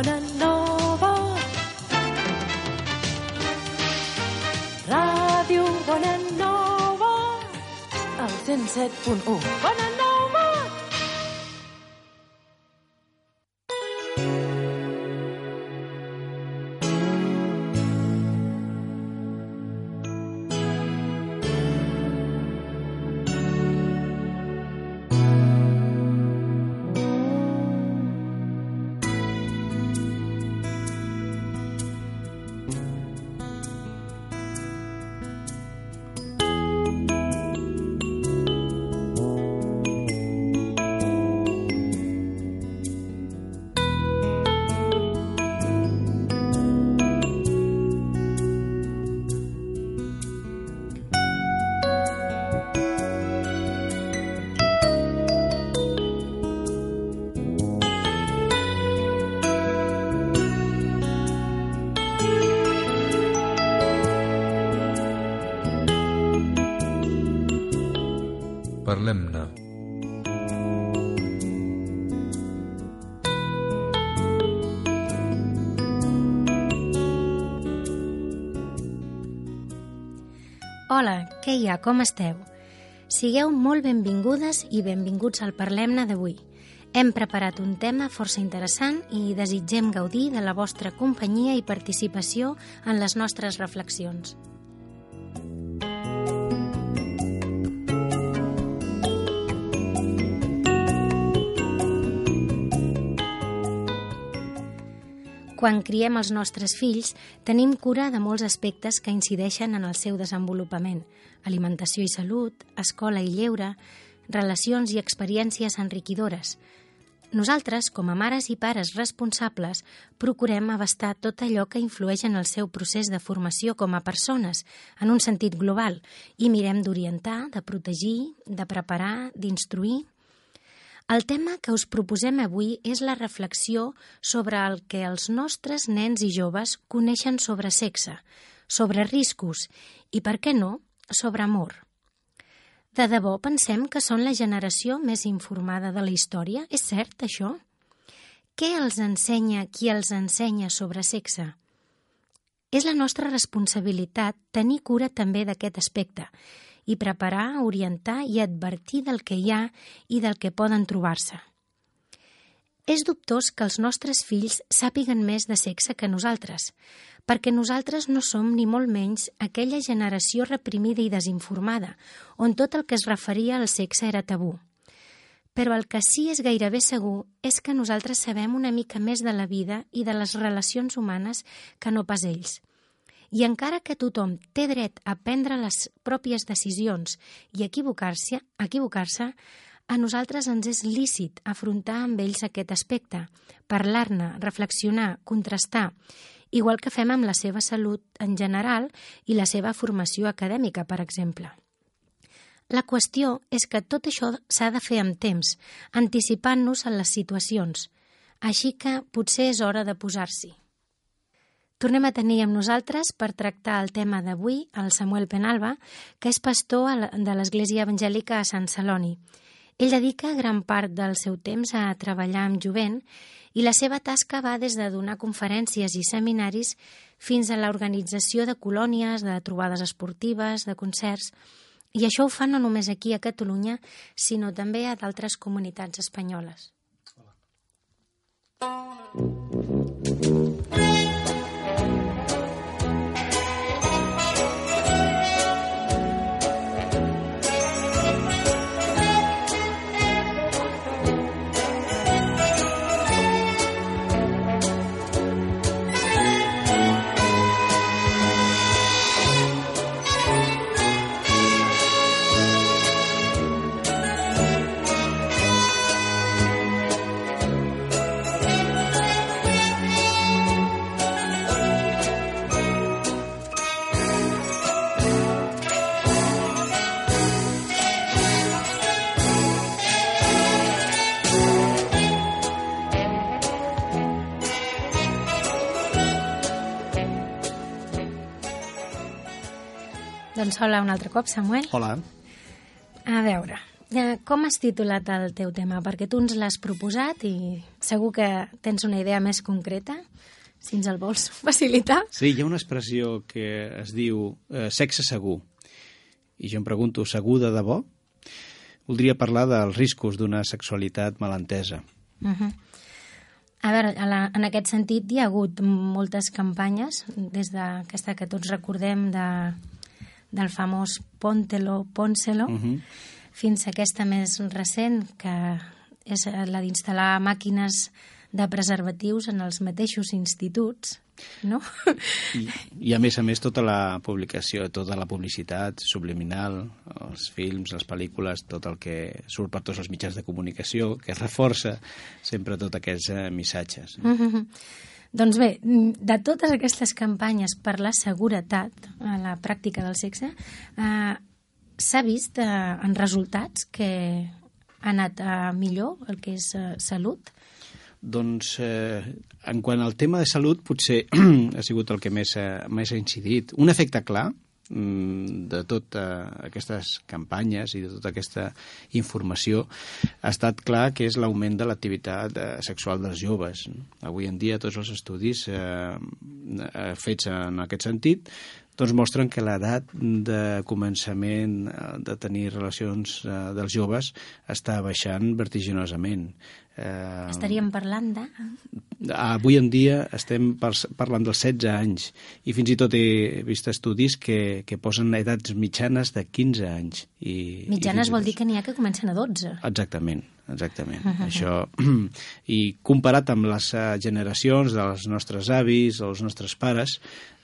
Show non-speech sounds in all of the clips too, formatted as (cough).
Bona Nova. Ràdio Bona Nova. El 107.1. Bona Nova. Què hi ha? Com esteu? Sigueu molt benvingudes i benvinguts al Parlem-ne d'avui. Hem preparat un tema força interessant i desitgem gaudir de la vostra companyia i participació en les nostres reflexions. Quan criem els nostres fills, tenim cura de molts aspectes que incideixen en el seu desenvolupament. Alimentació i salut, escola i lleure, relacions i experiències enriquidores. Nosaltres, com a mares i pares responsables, procurem abastar tot allò que influeix en el seu procés de formació com a persones, en un sentit global, i mirem d'orientar, de protegir, de preparar, d'instruir... El tema que us proposem avui és la reflexió sobre el que els nostres nens i joves coneixen sobre sexe, sobre riscos i, per què no, sobre amor. De debò pensem que són la generació més informada de la història? És cert, això? Què els ensenya qui els ensenya sobre sexe? És la nostra responsabilitat tenir cura també d'aquest aspecte i preparar, orientar i advertir del que hi ha i del que poden trobar-se. És dubtós que els nostres fills sàpiguen més de sexe que nosaltres, perquè nosaltres no som ni molt menys aquella generació reprimida i desinformada, on tot el que es referia al sexe era tabú. Però el que sí és gairebé segur és que nosaltres sabem una mica més de la vida i de les relacions humanes que no pas ells – i encara que tothom té dret a prendre les pròpies decisions i equivocar-se, equivocar-se, a nosaltres ens és lícit afrontar amb ells aquest aspecte, parlar-ne, reflexionar, contrastar, igual que fem amb la seva salut en general i la seva formació acadèmica, per exemple. La qüestió és que tot això s'ha de fer amb temps, anticipant-nos a les situacions, així que potser és hora de posar-s'hi. Tornem a tenir amb nosaltres per tractar el tema d'avui el Samuel Penalba, que és pastor de l'Església Evangèlica a Sant Celoni. Ell dedica gran part del seu temps a treballar amb jovent i la seva tasca va des de donar conferències i seminaris fins a l'organització de colònies, de trobades esportives, de concerts, i això ho fa no només aquí a Catalunya, sinó també a d'altres comunitats espanyoles. Doncs hola un altre cop, Samuel. Hola. A veure, Eh, Com has titulat el teu tema? Perquè tu ens l'has proposat i segur que tens una idea més concreta, si ens el vols (laughs) facilitar. Sí, hi ha una expressió que es diu eh, sexe segur. I jo em pregunto, segur de debò? Voldria parlar dels riscos d'una sexualitat malentesa. Uh -huh. A veure, a la, en aquest sentit hi ha hagut moltes campanyes, des d'aquesta que tots recordem de, del famós Póntelo, Pónselo, uh -huh. fins a aquesta més recent, que és la d'instal·lar màquines de preservatius en els mateixos instituts, no? I, I a més a més tota la publicació, tota la publicitat subliminal, els films, les pel·lícules, tot el que surt per tots els mitjans de comunicació, que reforça sempre tots aquests eh, missatges. Uh -huh. Doncs bé, de totes aquestes campanyes per la seguretat a la pràctica del sexe, eh, s'ha vist eh, en resultats que ha anat eh, millor el que és eh, salut? Doncs, eh, en quant al tema de salut, potser (clears throat) ha sigut el que més, eh, més ha incidit. Un efecte clar mm, de totes aquestes campanyes i de tota aquesta informació ha estat clar que és l'augment de l'activitat eh, sexual dels joves. Avui en dia tots els estudis eh, eh, fets en aquest sentit doncs mostren que l'edat de començament eh, de tenir relacions eh, dels joves està baixant vertiginosament. Eh, Estaríem parlant de... Avui en dia estem par parlant dels 16 anys i fins i tot he vist estudis que, que posen edats mitjanes de 15 anys. I, mitjanes i vol dir que n'hi ha que comencen a 12. Exactament, exactament. Uh (laughs) -huh. Això, (clears throat) I comparat amb les generacions dels nostres avis els nostres pares,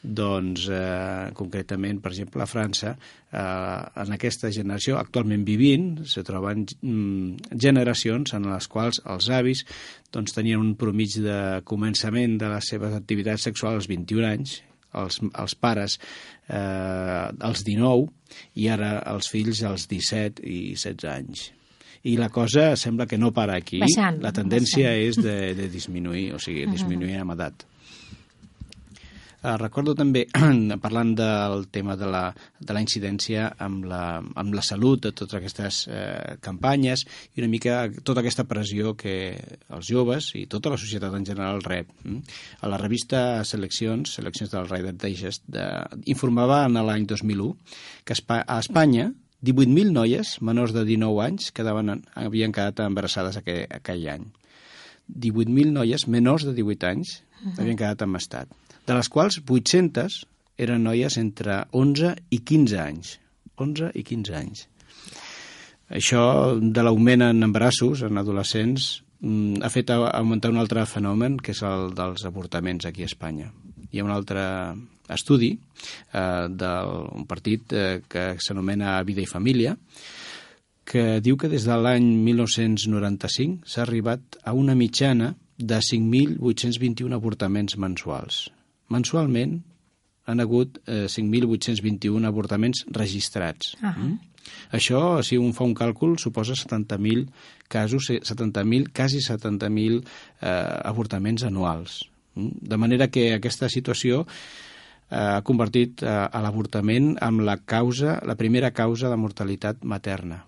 doncs, eh, concretament, per exemple, a França, eh, en aquesta generació, actualment vivint, se troben mm, generacions en les quals els avis doncs, tenien un promig de començament de les seves activitats sexuals als 21 anys, els, els pares eh, als 19 i ara els fills als 17 i 16 anys i la cosa sembla que no para aquí. Baixant, la tendència baixant. és de, de disminuir, o sigui, disminuir amb edat. Uh, recordo també, (clears throat) parlant del tema de la, de la incidència amb la, amb la salut de totes aquestes eh, campanyes i una mica tota aquesta pressió que els joves i tota la societat en general rep. Mm? A la revista Seleccions, Seleccions del Rider Digest, de, informava en l'any 2001 que a Espanya 18.000 noies menors de 19 anys quedaven, havien quedat embarassades aquell, aquell any. 18.000 noies menors de 18 anys uh -huh. havien quedat en estat de les quals 800 eren noies entre 11 i 15 anys. 11 i 15 anys. Això de l'augment en embarassos en adolescents mm, ha fet augmentar un altre fenomen, que és el dels avortaments aquí a Espanya. Hi ha un altre estudi eh, d'un partit eh, que s'anomena Vida i Família, que diu que des de l'any 1995 s'ha arribat a una mitjana de 5.821 avortaments mensuals mensualment han hagut eh, 5.821 avortaments registrats. Uh -huh. mm? Això, si un fa un càlcul, suposa 70.000 casos, 70.000, quasi 70.000 eh, avortaments anuals. Mm? De manera que aquesta situació eh, ha convertit eh, a l'avortament amb la causa, la primera causa de mortalitat materna.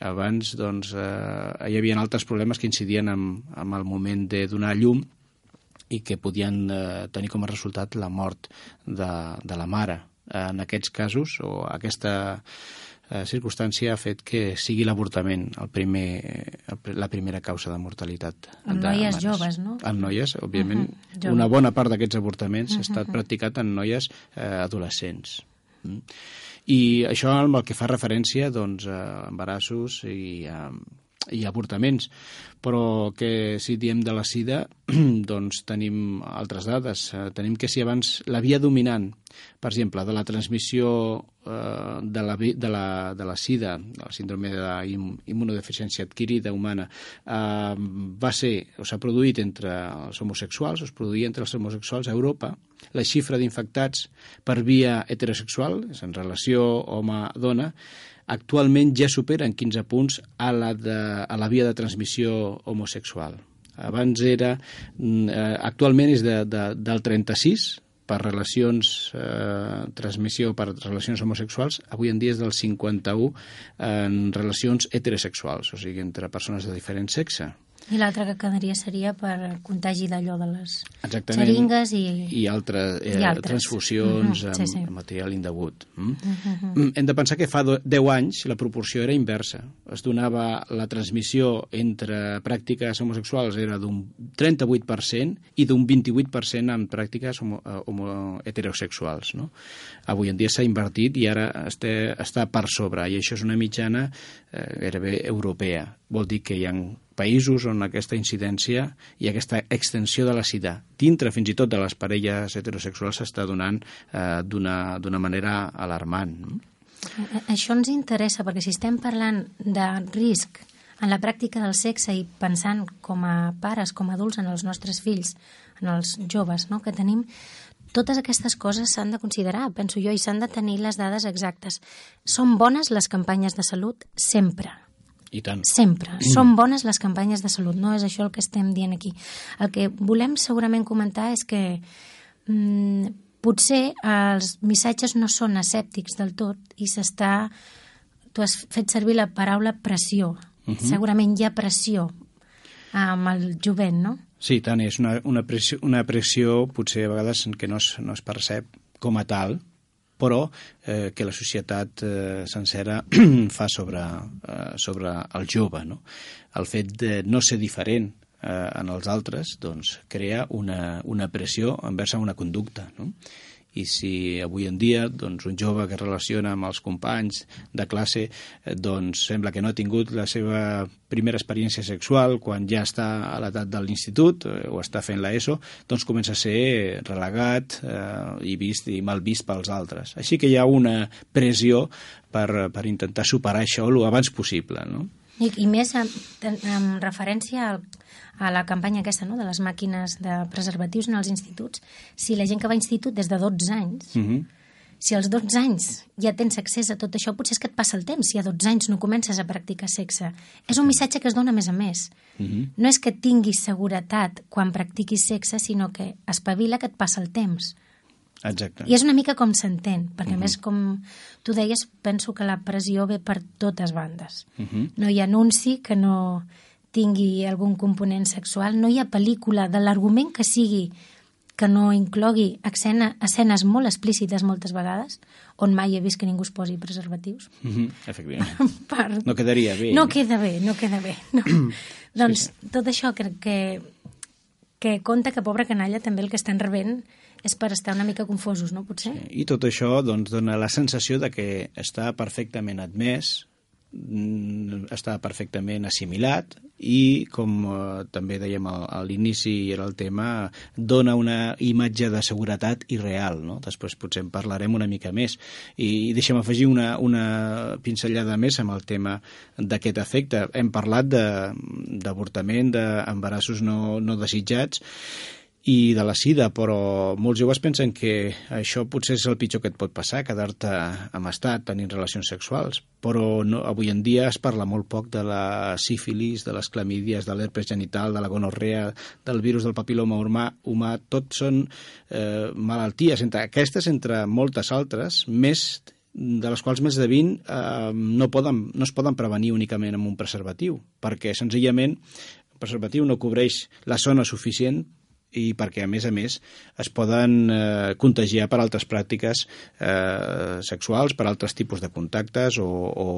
Abans, doncs, eh, hi havia altres problemes que incidien amb, amb el moment de donar llum, i que podien eh, tenir com a resultat la mort de, de la mare. En aquests casos, o aquesta eh, circumstància ha fet que sigui l'avortament el primer, la primera causa de mortalitat. En de noies mares. joves, no? En noies, òbviament. Uh -huh. Una bona part d'aquests avortaments uh -huh. ha estat practicat en noies eh, adolescents. Mm. I això amb el que fa referència doncs, a embarassos i a, i avortaments, però que si diem de la sida, (clears throat) doncs tenim altres dades. Eh, tenim que si abans la via dominant, per exemple, de la transmissió eh, de, la, de, la, de la sida, de la síndrome d'immunodeficiència adquirida humana, eh, va ser, o s'ha produït entre els homosexuals, o es produïa entre els homosexuals a Europa, la xifra d'infectats per via heterosexual, és en relació home-dona, actualment ja superen 15 punts a la, de, a la via de transmissió homosexual. Abans era, eh, actualment és de, de, del 36 per relacions, eh, transmissió per relacions homosexuals, avui en dia és del 51 en relacions heterosexuals, o sigui, entre persones de diferent sexe. I l'altre que quedaria seria per contagi d'allò de les Exactament. xeringues i... I, altre, eh, I altres. transfusions Mhm, amb, sí, sí. amb material indegut. Mm? Mm, Hem de pensar que fa do- 10 anys la proporció era inversa. Es donava la transmissió entre pràctiques homosexuals era d'un 38% i d'un 28% en pràctiques homo, eh, homo, heterosexuals. No? Avui en dia s'ha invertit i ara està, està per sobre, i això és una mitjana eh, gairebé europea. Vol dir que hi ha països on aquesta incidència i aquesta extensió de la sida dintre fins i tot de les parelles heterosexuals s'està donant eh, d'una manera alarmant. Això ens interessa perquè si estem parlant de risc en la pràctica del sexe i pensant com a pares, com a adults en els nostres fills, en els joves no, que tenim, totes aquestes coses s'han de considerar, penso jo, i s'han de tenir les dades exactes. Són bones les campanyes de salut sempre. I tant. Sempre. Són bones les campanyes de salut, no és això el que estem dient aquí. El que volem segurament comentar és que mm, potser els missatges no són escèptics del tot i s'està... Tu has fet servir la paraula pressió. Uh -huh. Segurament hi ha pressió amb el jovent, no? Sí, tant, és una, una, pressió, una pressió potser a vegades que no es, no es percep com a tal, però eh, que la societat eh, sencera (clears throat) fa sobre, eh, sobre el jove. No? El fet de no ser diferent eh, en els altres doncs, crea una, una pressió envers una conducta. No? I si avui en dia doncs, un jove que es relaciona amb els companys de classe eh, doncs sembla que no ha tingut la seva primera experiència sexual quan ja està a l'edat de l'institut eh, o està fent l'ESO, doncs comença a ser relegat eh, i vist i mal vist pels altres. Així que hi ha una pressió per, per intentar superar això el abans possible, no? I, i més en, en, en referència al, a la campanya aquesta no, de les màquines de preservatius en els instituts, si la gent que va a institut des de 12 anys, Uh -huh. si als 12 anys ja tens accés a tot això, potser és que et passa el temps, si a 12 anys no comences a practicar sexe. És un missatge que es dona a més a més. Uh -huh. No és que tinguis seguretat quan practiquis sexe, sinó que espavila que et passa el temps. Exacte. I és una mica com s'entén, perquè a més, com tu deies, penso que la pressió ve per totes bandes. Uh -huh. No hi ha anunci que no tingui algun component sexual, no hi ha pel·lícula de l'argument que sigui que no inclogui escena, escenes molt explícites moltes vegades, on mai he vist que ningú es posi preservatius. Uh -huh. Efectivament. (laughs) per... No quedaria bé. No queda bé, no queda bé. No. doncs tot això que, que, que compta que pobre canalla també el que estan rebent és per estar una mica confosos, no? Potser? I tot això doncs, dona la sensació de que està perfectament admès, mm, està perfectament assimilat i, com eh, també dèiem a l'inici i era el tema, dona una imatge de seguretat irreal. No? Després potser en parlarem una mica més. I deixa'm afegir una, una pinzellada més amb el tema d'aquest efecte. Hem parlat de- d'avortament, d'embarassos no, no desitjats, i de la sida, però molts joves pensen que això potser és el pitjor que et pot passar, quedar-te amb estat tenint relacions sexuals, però no, avui en dia es parla molt poc de la sífilis, de les clamídies, de l'herpes genital, de la gonorrea, del virus del papiloma humà, humà. Tot són eh, malalties, entre aquestes, entre moltes altres, més de les quals més de 20 eh, no, poden, no es poden prevenir únicament amb un preservatiu, perquè senzillament preservatiu no cobreix la zona suficient i perquè, a més a més, es poden eh, contagiar per altres pràctiques eh, sexuals, per altres tipus de contactes o, o,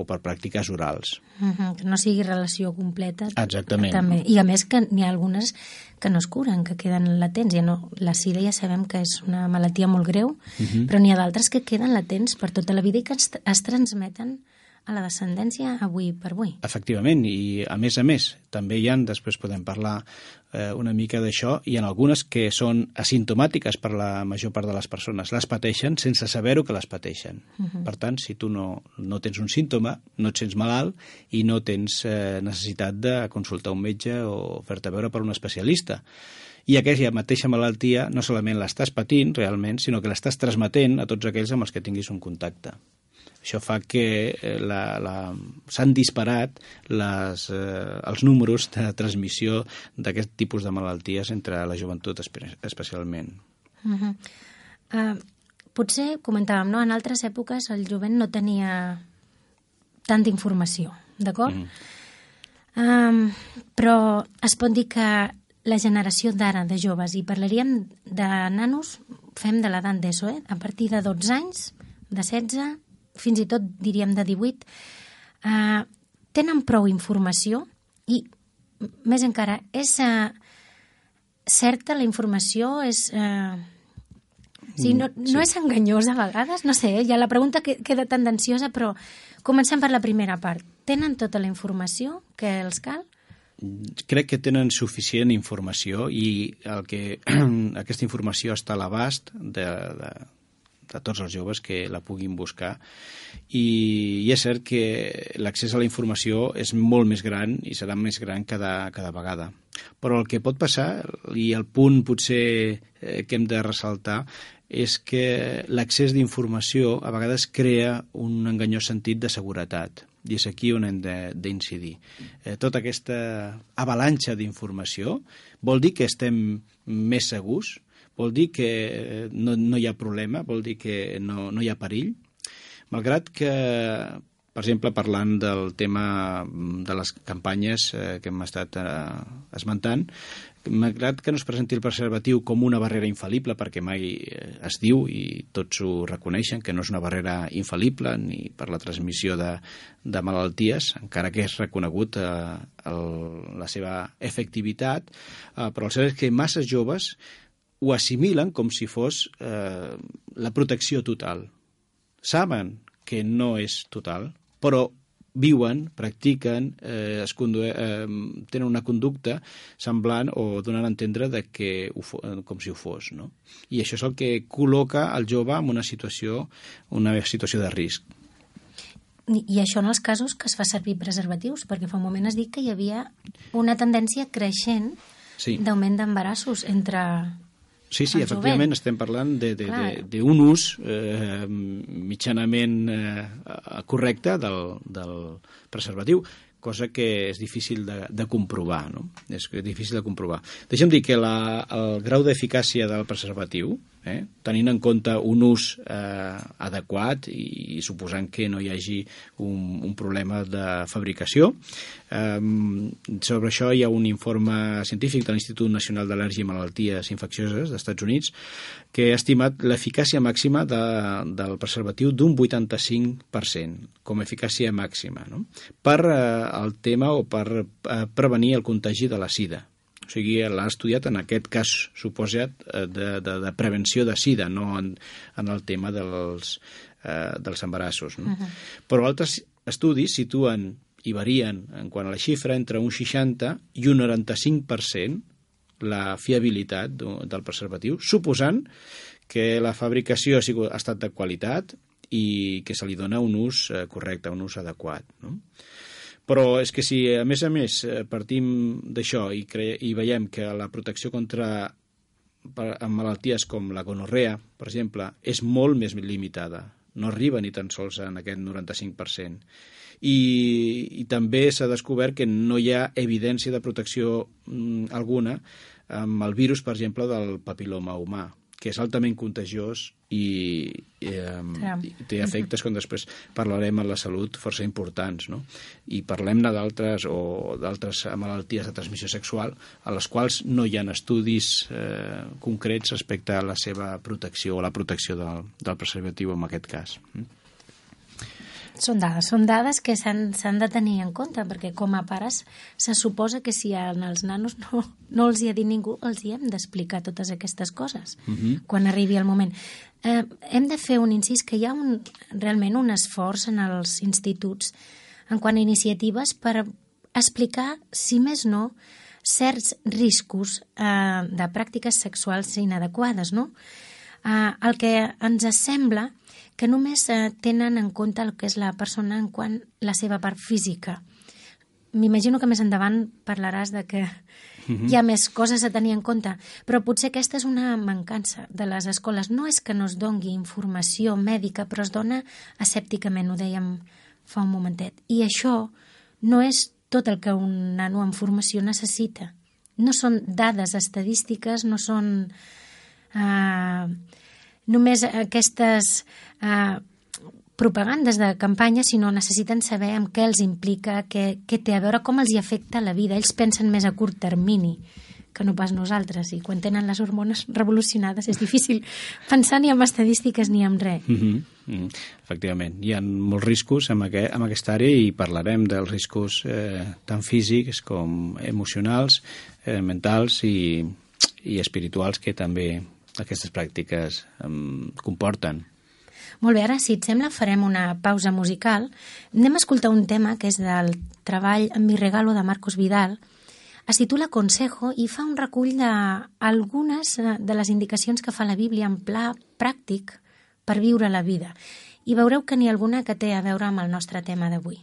o per pràctiques orals. Uh -huh, que no sigui relació completa. Exactament. També. I a més que n'hi ha algunes que no es curen, que queden latents. Ja no, la sida ja sabem que és una malaltia molt greu, uh -huh. però n'hi ha d'altres que queden latents per tota la vida i que es, es transmeten a la descendència avui per avui. Efectivament, i a més a més, també hi han, després podem parlar eh, una mica d'això, hi ha algunes que són asimptomàtiques per la major part de les persones. Les pateixen sense saber-ho que les pateixen. Uh -huh. Per tant, si tu no, no tens un símptoma, no et sents malalt i no tens eh, necessitat de consultar un metge o fer-te veure per un especialista. I aquella mateixa malaltia no solament l'estàs patint realment, sinó que l'estàs transmetent a tots aquells amb els que tinguis un contacte. Això fa que eh, la, la, s'han disparat les, eh, els números de transmissió d'aquest tipus de malalties entre la joventut espe especialment. Uh -huh. uh, potser, comentàvem, no? en altres èpoques el jovent no tenia tanta informació, d'acord? Mm. Um, però es pot dir que la generació d'ara de joves, i parlaríem de nanos, fem de l'edat d'ESO, eh? a partir de 12 anys, de 16, fins i tot diríem de 18, eh, tenen prou informació i, més encara, és eh, certa la informació, és... Eh, Sí, no, no sí. és enganyosa a vegades? No sé, ja la pregunta queda tendenciosa, però comencem per la primera part. Tenen tota la informació que els cal? crec que tenen suficient informació i el que, (clears throat) aquesta informació està a l'abast de, de, de tots els joves que la puguin buscar. I, i és cert que l'accés a la informació és molt més gran i serà més gran cada, cada vegada. Però el que pot passar i el punt potser eh, que hem de ressaltar és que l'accés d'informació a vegades crea un enganyós sentit de seguretat i és aquí on hem d'incidir. Eh, tota aquesta avalanxa d'informació vol dir que estem més segurs, vol dir que no, no hi ha problema, vol dir que no, no hi ha perill, malgrat que per exemple, parlant del tema de les campanyes eh, que hem estat eh, esmentant, malgrat que no es presenti el preservatiu com una barrera infal·lible, perquè mai eh, es diu, i tots ho reconeixen, que no és una barrera infal·lible ni per la transmissió de, de malalties, encara que és reconegut eh, el, la seva efectivitat, eh, però el cert és que massa joves ho assimilen com si fos eh, la protecció total. Saben que no és total, però viuen, practiquen, eh, es condue, eh, tenen una conducta semblant o donen a entendre de que ho, eh, com si ho fos. No? I això és el que col·loca el jove en una situació, una situació de risc. I, I això en els casos que es fa servir preservatius, perquè fa un moment has dit que hi havia una tendència creixent sí. d'augment d'embarassos entre Sí, sí, efectivament estem parlant d'un ús eh, mitjanament eh, correcte del, del preservatiu, cosa que és difícil de, de comprovar, no? És difícil de comprovar. Deixa'm dir que la, el grau d'eficàcia del preservatiu eh? tenint en compte un ús eh, adequat i, i suposant que no hi hagi un, un problema de fabricació. Eh, sobre això hi ha un informe científic de l'Institut Nacional d'Al·lèrgia i Malalties Infeccioses dels Estats Units que ha estimat l'eficàcia màxima de, del preservatiu d'un 85% com a eficàcia màxima no? per eh, el tema o per eh, prevenir el contagi de la sida o sigui, l'ha estudiat en aquest cas suposat eh, de, de, de prevenció de sida, no en, en el tema dels, eh, dels embarassos. No? Uh -huh. Però altres estudis situen i varien en quant a la xifra entre un 60 i un 95% la fiabilitat del preservatiu, suposant que la fabricació ha, sigut, ha estat de qualitat i que se li dona un ús eh, correcte, un ús adequat. No? Però és que si, a més a més, eh, partim d'això i, i veiem que la protecció contra per, amb malalties com la gonorrea, per exemple, és molt més limitada. No arriba ni tan sols en aquest 95%. I, i també s'ha descobert que no hi ha evidència de protecció mm, alguna amb el virus, per exemple, del papiloma humà que és altament contagiós i, i, um, i té efectes, com després parlarem en la salut, força importants. No? I parlem-ne d'altres o d'altres malalties de transmissió sexual a les quals no hi ha estudis eh, concrets respecte a la seva protecció o la protecció del, del preservatiu en aquest cas. Mm? Són dades, són dades que s'han de tenir en compte, perquè com a pares se suposa que si als nanos no, no els hi ha dit ningú, els hi hem d'explicar totes aquestes coses uh mhm. -huh. quan arribi el moment. Eh, hem de fer un incís que hi ha un, realment un esforç en els instituts en quant a iniciatives per explicar, si més no, certs riscos eh, de pràctiques sexuals inadequades, no? Eh, el que ens sembla que només eh, tenen en compte el que és la persona en quant la seva part física. M'imagino que més endavant parlaràs de que -huh. hi ha més coses a tenir en compte, però potser aquesta és una mancança de les escoles. No és que no es dongui informació mèdica, però es dona asèpticament, ho dèiem fa un momentet. I això no és tot el que un nano en formació necessita. No són dades estadístiques, no són eh, només aquestes eh, propagandes de campanya, sinó necessiten saber amb què els implica, què, què té a veure, com els hi afecta la vida. Ells pensen més a curt termini que no pas nosaltres, i quan tenen les hormones revolucionades és difícil (laughs) pensar ni en estadístiques ni en res. Mm -hmm. Mm, efectivament, hi ha molts riscos en, aquest, en aquesta àrea i parlarem dels riscos eh, tant físics com emocionals, eh, mentals i, i espirituals que també aquestes pràctiques eh, comporten. Molt bé, ara, si et sembla, farem una pausa musical. Anem a escoltar un tema que és del treball Mi regalo de Marcos Vidal, es titula Consejo i fa un recull d'algunes eh, de les indicacions que fa la Bíblia en pla pràctic per viure la vida. I veureu que n'hi ha alguna que té a veure amb el nostre tema d'avui.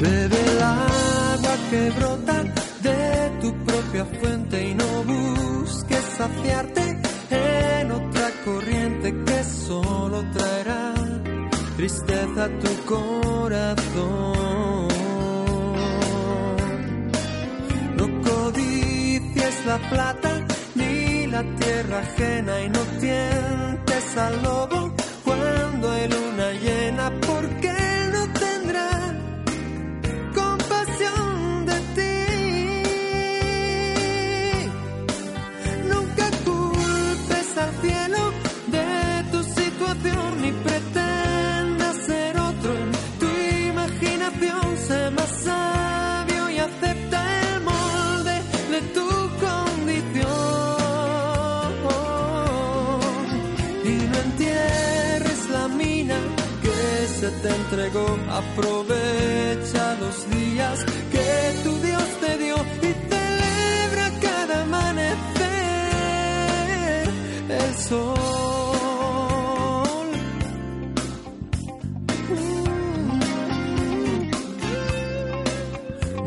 Bebe el agua que brota de tu propia fuente y no busques saciarte en otra corriente que solo traerá tristeza a tu corazón. No codicies la plata ni la tierra ajena y no tientes al lobo cuando hay luna llena porque Aprovecha los días que tu Dios te dio y celebra cada amanecer. El sol.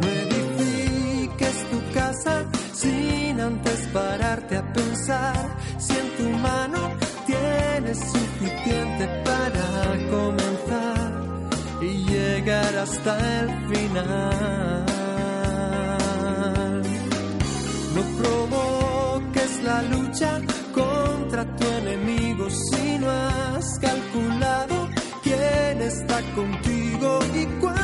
No edifiques tu casa sin antes pararte a pensar si en tu mano tienes suficiente para comenzar y hasta el final. No provoques la lucha contra tu enemigo si no has calculado quién está contigo y cuántos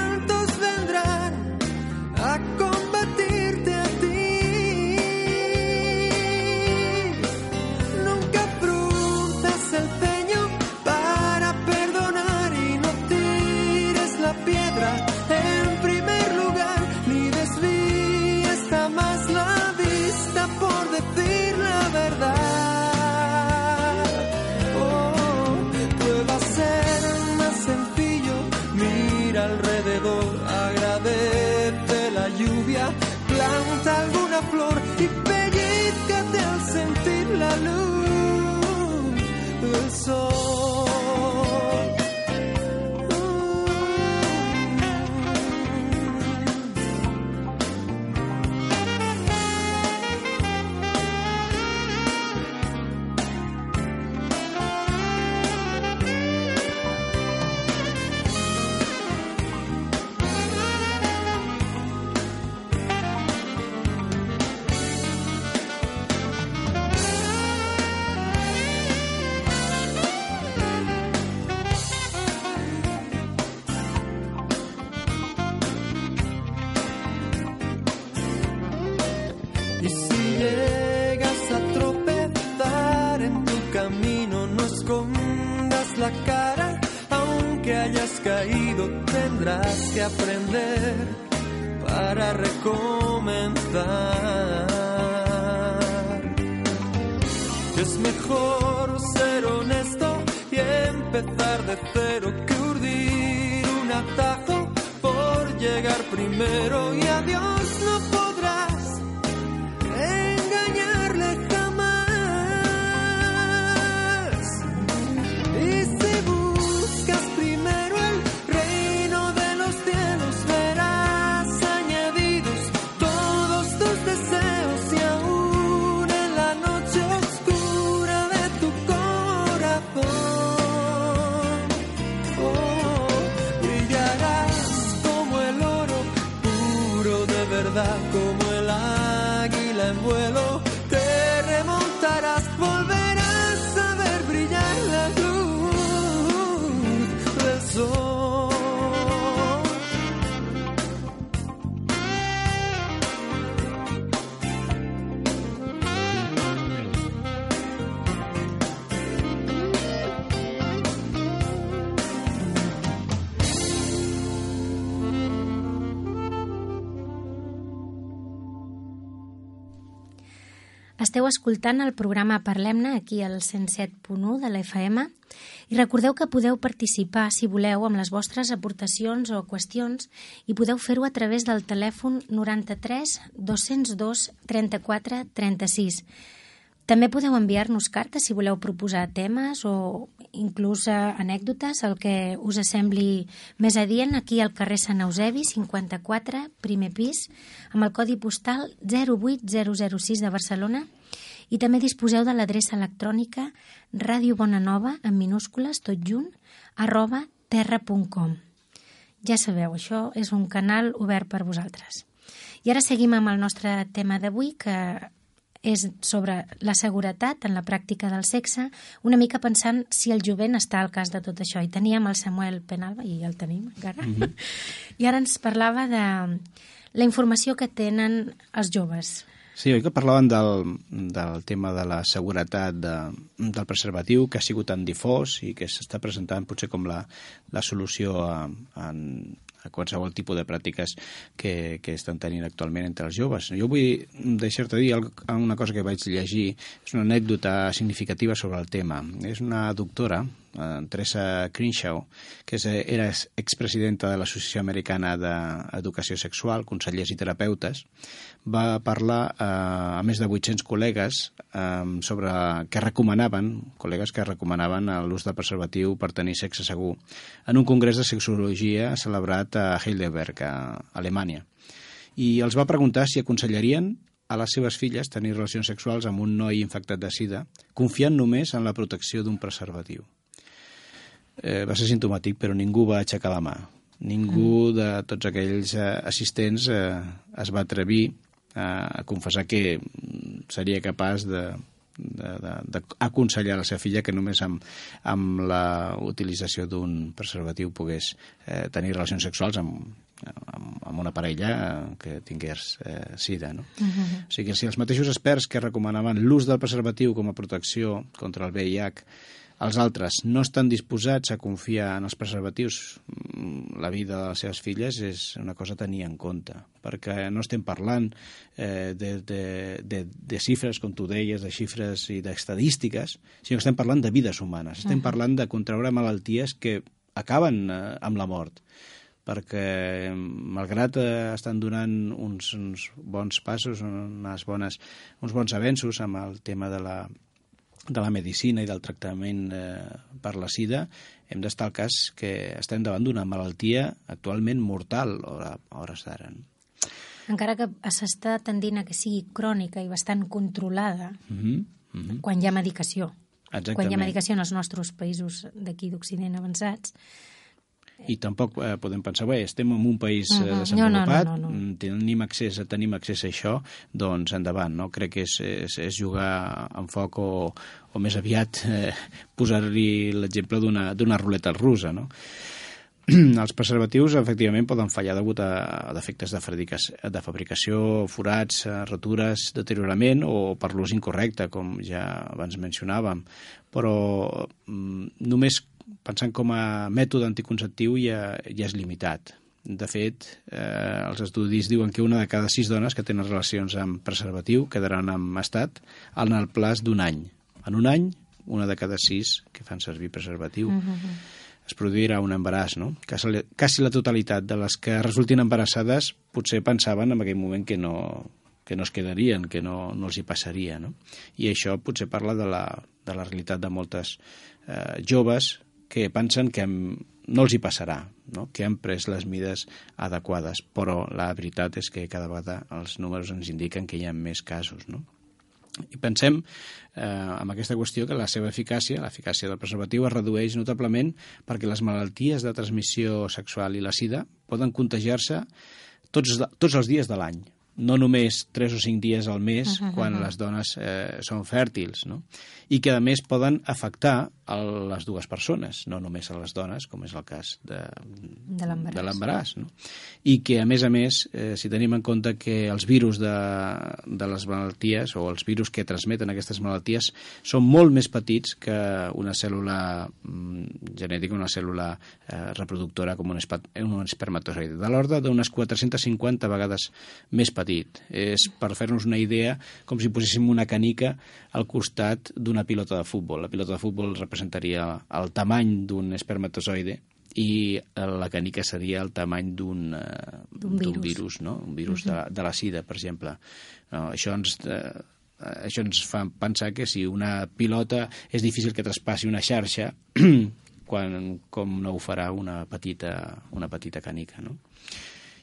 del Es mejor ser honesto y empezar de cero que urdir un atajo por llegar primero. Y a Dios no escoltant el programa Parlem-ne aquí al 107.1 de la FM i recordeu que podeu participar, si voleu, amb les vostres aportacions o qüestions i podeu fer-ho a través del telèfon 93 202 34 36. També podeu enviar-nos cartes si voleu proposar temes o inclús eh, anècdotes, el que us sembli més adient, aquí al carrer Sant Eusebi, 54, primer pis, amb el codi postal 08006 de Barcelona i també disposeu de l'adreça electrònica Ràdio Bonanova, en minúscules, tot junt, arroba terra.com. Ja sabeu, això és un canal obert per vosaltres. I ara seguim amb el nostre tema d'avui, que és sobre la seguretat en la pràctica del sexe, una mica pensant si el jovent està al cas de tot això. I teníem el Samuel Penalba, i el tenim encara, mm -hmm. (laughs) i ara ens parlava de la informació que tenen els joves. Sí, oi que parlaven del, del tema de la seguretat de, del preservatiu, que ha sigut tan difós i que s'està presentant potser com la, la solució a, a, a qualsevol tipus de pràctiques que, que estan tenint actualment entre els joves. Jo vull deixar-te dir una cosa que vaig llegir, és una anècdota significativa sobre el tema. És una doctora, Teresa Crenshaw, que era expresidenta de l'Associació Americana d'Educació Sexual, consellers i terapeutes, va parlar eh, a més de 800 col·legues eh, sobre què recomanaven, col·legues que recomanaven l'ús de preservatiu per tenir sexe segur, en un congrés de sexologia celebrat a Heidelberg, a Alemanya. I els va preguntar si aconsellarien a les seves filles tenir relacions sexuals amb un noi infectat de sida, confiant només en la protecció d'un preservatiu. Eh, va ser sintomàtic, però ningú va aixecar la mà. Ningú de tots aquells eh, assistents eh, es va atrevir a confessar que seria capaç de, d'aconsellar a la seva filla que només amb, amb la utilització d'un preservatiu pogués eh, tenir relacions sexuals amb, amb, amb una parella que tingués eh, sida. No? Uh -huh. O sigui que si els mateixos experts que recomanaven l'ús del preservatiu com a protecció contra el VIH els altres no estan disposats a confiar en els preservatius, mm, la vida de les seves filles és una cosa a tenir en compte, perquè no estem parlant eh, de, de, de, de xifres, com tu deies, de xifres i d'estadístiques, sinó que estem parlant de vides humanes, estem uh -huh. parlant de contraure malalties que acaben eh, amb la mort perquè malgrat eh, estan donant uns, uns bons passos, unes bones, uns bons avenços amb el tema de la, de la medicina i del tractament eh, per la sida, hem d'estar al cas que estem davant d'una malaltia actualment mortal a hores d'ara. Encara que s'està tendint a que sigui crònica i bastant controlada uh -huh, uh -huh. quan hi ha medicació. Exactament. Quan hi ha medicació en els nostres països d'aquí d'Occident avançats, i tampoc eh, podem pensar, bé, estem en un país uh -huh. desenvolupat, no, no, no, no. Mm, tenim accés, tenim accés a això, doncs endavant, no? Crec que és, és, és jugar en foc o, o més aviat eh, posar-li l'exemple d'una ruleta russa, no? (clears throat) els preservatius efectivament poden fallar degut a, a defectes de, de fabricació, forats, eh, rotures, deteriorament o per l'ús incorrecte, com ja abans mencionàvem. Però mm, només pensant com a mètode anticonceptiu ja, ja és limitat. De fet, eh, els estudis diuen que una de cada sis dones que tenen relacions amb preservatiu quedaran en estat en el plaç d'un any. En un any, una de cada sis que fan servir preservatiu. Uh -huh. Es produirà un embaràs, no? Quasi, quasi la totalitat de les que resultin embarassades potser pensaven en aquell moment que no, que no es quedarien, que no, no els hi passaria. No? I això potser parla de la, de la realitat de moltes eh, joves que pensen que no els hi passarà, no? que han pres les mides adequades, però la veritat és que cada vegada els números ens indiquen que hi ha més casos. No? I pensem eh, amb aquesta qüestió que la seva eficàcia, l'eficàcia del preservatiu, es redueix notablement perquè les malalties de transmissió sexual i la sida poden contagiar-se tots, tots els dies de l'any no només 3 o 5 dies al mes uh -huh, quan uh -huh. les dones eh, són fèrtils, no? i que a més poden afectar a les dues persones, no només a les dones, com és el cas de, de l'embaràs. No? I que, a més a més, eh, si tenim en compte que els virus de, de les malalties o els virus que transmeten aquestes malalties són molt més petits que una cèl·lula mm, genètica, una cèl·lula eh, reproductora com un, un espermatozoide, de l'ordre d'unes 450 vegades més petits petit. És per fer-nos una idea com si poséssim una canica al costat d'una pilota de futbol. La pilota de futbol representaria el tamany d'un espermatozoide i la canica seria el tamany d'un eh, D'un virus. virus, no? un virus de, de la sida, per exemple. No, això ens... Eh, això ens fa pensar que si una pilota és difícil que traspassi una xarxa (clears throat) quan, com no ho farà una petita, una petita canica, no?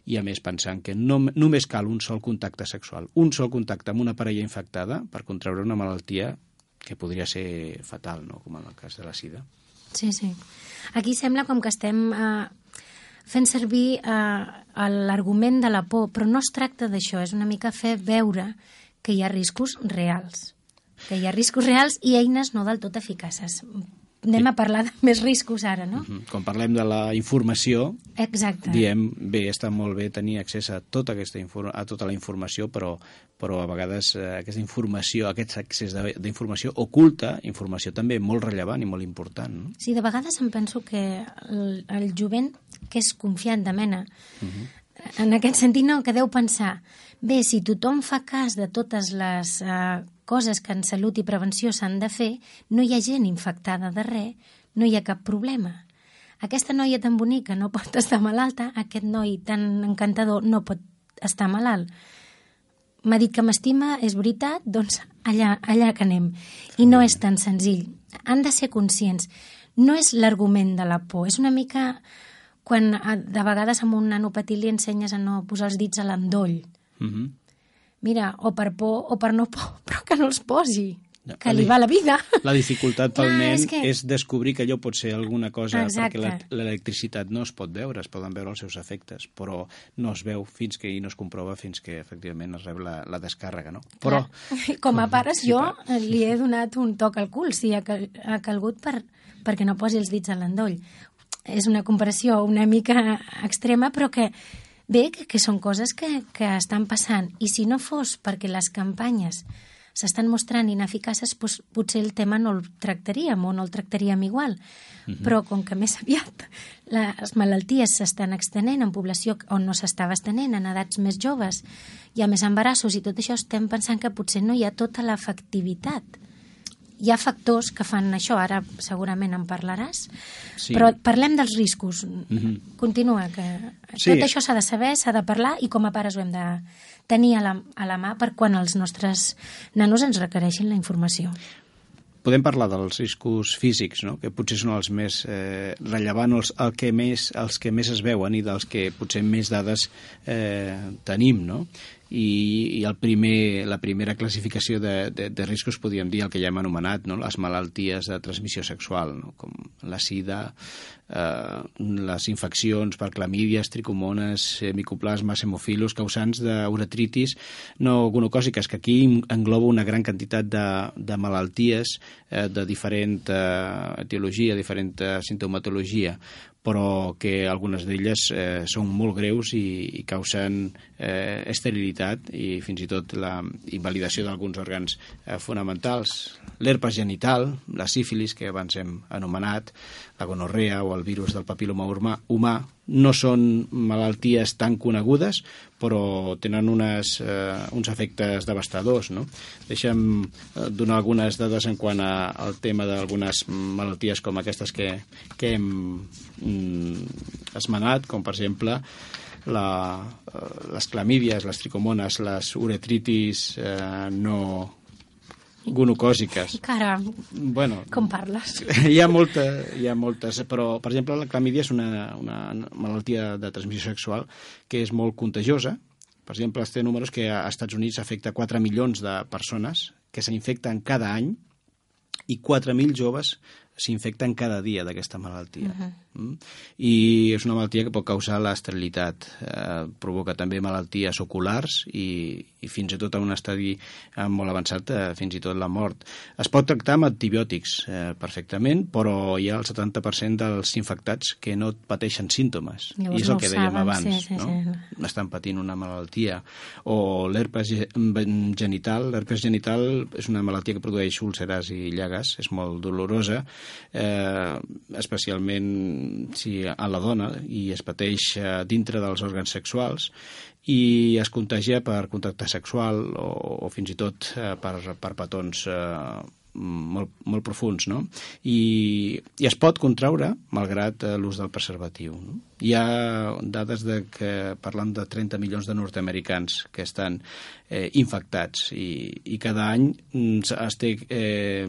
I a més pensant que no, només cal un sol contacte sexual, un sol contacte amb una parella infectada per contraure una malaltia que podria ser fatal, no? com en el cas de la sida. Sí, sí. Aquí sembla com que estem eh, fent servir eh, l'argument de la por, però no es tracta d'això, és una mica fer veure que hi ha riscos reals. Que hi ha riscos reals i eines no del tot eficaces. Anem a parlar de més riscos ara, no? Mhm. Quan parlem de la informació, Exacte. diem, bé, està molt bé tenir accés a tota, aquesta a tota la informació, però, però a vegades eh, aquesta informació, aquest accés de- d'informació oculta informació també molt rellevant i molt important. No? Sí, de vegades em penso que el, el jovent, que és confiat de mena, en aquest sentit no, que deu pensar bé, si tothom fa cas de totes les eh, coses que en salut i prevenció s'han de fer, no hi ha gent infectada de res, no hi ha cap problema. Aquesta noia tan bonica no pot (laughs) estar malalta, aquest noi tan encantador no pot estar malalt. M'ha dit que m'estima, és veritat, doncs allà, allà que anem. I no és tan senzill. Han de ser conscients. No és l'argument de la por, és una mica quan a- de vegades amb un nano petit li ensenyes a no posar els dits a l'endoll. Mhm. Mira, o per por o per no por, (laughs) però que no els posi, Ja, que li va la vida. La dificultat pel (laughs) Clar, nen és que- és descobrir que allò pot ser alguna cosa, Exacte. perquè la- l'electricitat no es pot veure, es poden veure els seus efectes, però no es veu fins que i no es comprova fins que efectivament es rep la, la descàrrega, no? Però, Clar. (laughs) Com a pares, jo eh, li he donat un toc al cul, si ha calgut per, perquè no posi els dits a l'endoll. És una comparació una mica extrema, però que bé, que, que són coses que, que estan passant. I si no fos perquè les campanyes s'estan mostrant ineficaces, doncs, potser el tema no el tractaríem o no el tractaríem igual. Però com que més (laughs) aviat les malalties s'estan extenent en població on no s'estava estenent, en edats més joves, hi ha més embarassos i tot això estem pensant que potser no hi ha tota l'efectivitat. Hi ha factors que fan això, ara segurament en parlaràs, Sí. però parlem dels riscos. Mhm. Continua, que Sí. tot això s'ha de saber, s'ha de parlar i com a pares ho hem de tenir a la, a la mà per quan els nostres nanos ens requereixin la informació. podem parlar dels riscos físics, no? que potser són els més eh, rellevants, els, el que més, els que més es veuen i dels que potser més dades eh, tenim. No? I, i el primer, la primera classificació de, de, de riscos podríem dir el que ja hem anomenat, no? les malalties de transmissió sexual, no? com la sida, eh, les infeccions per clamídies, tricomones, micoplasmes, hemofilus, causants d'uretritis no gonocòsiques, que aquí engloba una gran quantitat de, de malalties eh, de diferent eh, etiologia, diferent eh, sintomatologia, però que algunes d'elles eh, són molt greus i, i causen eh, esterilitat i fins i tot la invalidació d'alguns òrgans eh, fonamentals. L'herpes genital, la sífilis, que abans hem anomenat, la gonorrea o el virus del papiloma humà, humà no són malalties tan conegudes, però tenen unes, eh, uns efectes devastadors. No? Deixa'm eh, donar algunes dades en quant a, al tema d'algunes malalties com aquestes que, que hem mm, esmenat, com per exemple la, eh, les clamídies, les tricomones, les uretritis eh, no gonocòsiques. Cara, Bueno, com parles? (laughs) hi ha, molta, hi ha moltes, però, per exemple, la clamídia és una, una malaltia de transmissió sexual que és molt contagiosa. Per exemple, es té números que a Estats Units afecta 4 milions de persones que s'infecten cada any i 4.000 joves s'infecten cada dia d'aquesta malaltia. Uh -huh. Mm? I és una malaltia que pot causar l'esterilitat. Eh, provoca també malalties oculars i, i fins i tot a un estadi eh, molt avançat, eh, fins i tot la mort. Es pot tractar amb antibiòtics eh, perfectament, però hi ha el 70% dels infectats que no pateixen símptomes. Llavors I és no el que dèiem saben, abans. sí, sí, no? sí. estan patint una malaltia. O l'herpes ge- genital. L'herpes genital és una malaltia que produeix úlceres i llagues, és molt dolorosa eh, especialment si a la dona, i es pateix eh, dintre dels òrgans sexuals, i es contagia per contacte sexual o, o fins i tot eh, per, per petons eh, molt, molt profuns, no? I, i es pot contraure malgrat eh, l'ús del preservatiu. No? Hi ha dades de que parlant de 30 milions de nord-americans que estan eh, infectats i, i cada any mm, es té, eh,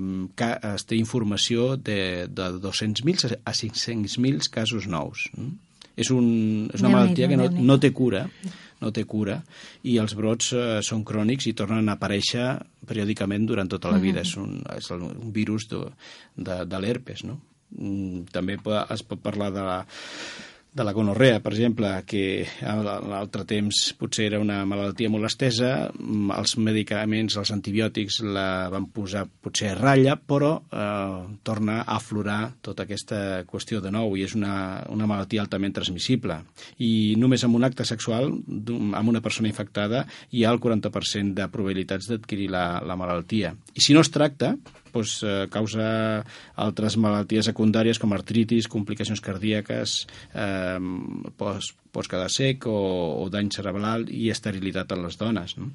es té informació de, de 200.000 a 500.000 casos nous. No? És, un, és una malaltia que no, no té cura no té cura i els brots eh, són crònics i tornen a aparèixer periòdicament durant tota la vida. Uh -huh. És, un, és un virus de, de, de l'herpes, no? Mm, també es pot parlar de la, de la gonorrea, per exemple, que a l'altre temps potser era una malaltia molt estesa, mm, els medicaments, els antibiòtics la van posar potser a ratlla, però eh, torna a aflorar tota aquesta qüestió de nou i és una, una malaltia altament transmissible. I només amb un acte sexual amb una persona infectada hi ha el 40% de probabilitats d'adquirir la, la malaltia. I si no es tracta, doncs, eh, causa altres malalties secundàries com artritis, complicacions cardíaques, eh, pots, pots quedar sec o, o dany cerebral i esterilitat en les dones. No?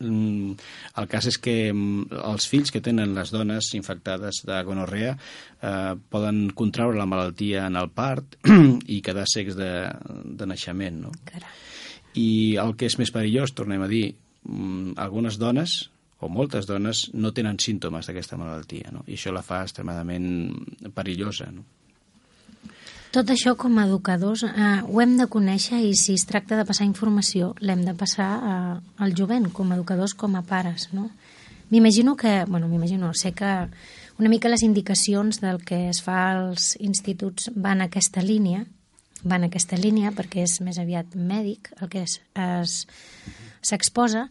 Mm, el cas és que mm, els fills que tenen les dones infectades de gonorrea eh, poden contraure la malaltia en el part (clears throat) i quedar secs de, de naixement. No? Carai. I el que és més perillós, tornem a dir, mm, algunes dones o moltes dones no tenen símptomes d'aquesta malaltia, no? i això la fa extremadament perillosa. No? Tot això com a educadors eh, ho hem de conèixer i si es tracta de passar informació l'hem de passar eh, al jovent, com a educadors, com a pares. No? M'imagino que, bueno, m'imagino, sé que una mica les indicacions del que es fa als instituts van a aquesta línia, van a aquesta línia perquè és més aviat mèdic el que s'exposa,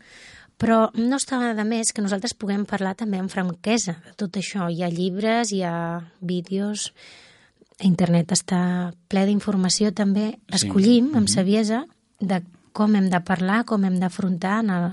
però no està de més que nosaltres puguem parlar també amb franquesa de tot això. Hi ha llibres, hi ha vídeos, internet està ple d'informació també. Escollim sí. amb mhm. saviesa de com hem de parlar, com hem d'afrontar en, el,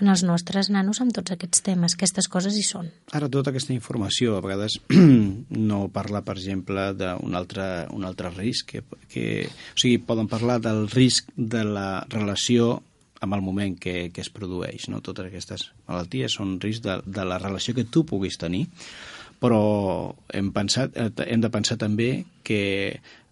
en els nostres nanos amb tots aquests temes. Aquestes coses hi són. Ara, tota aquesta informació a vegades (clears throat) no parla, per exemple, d'un altre, un altre risc. Que, que, o sigui, poden parlar del risc de la relació amb el moment que, que es produeix. No? Totes aquestes malalties són risc de, de la relació que tu puguis tenir, però hem, pensat, eh, hem de pensar també que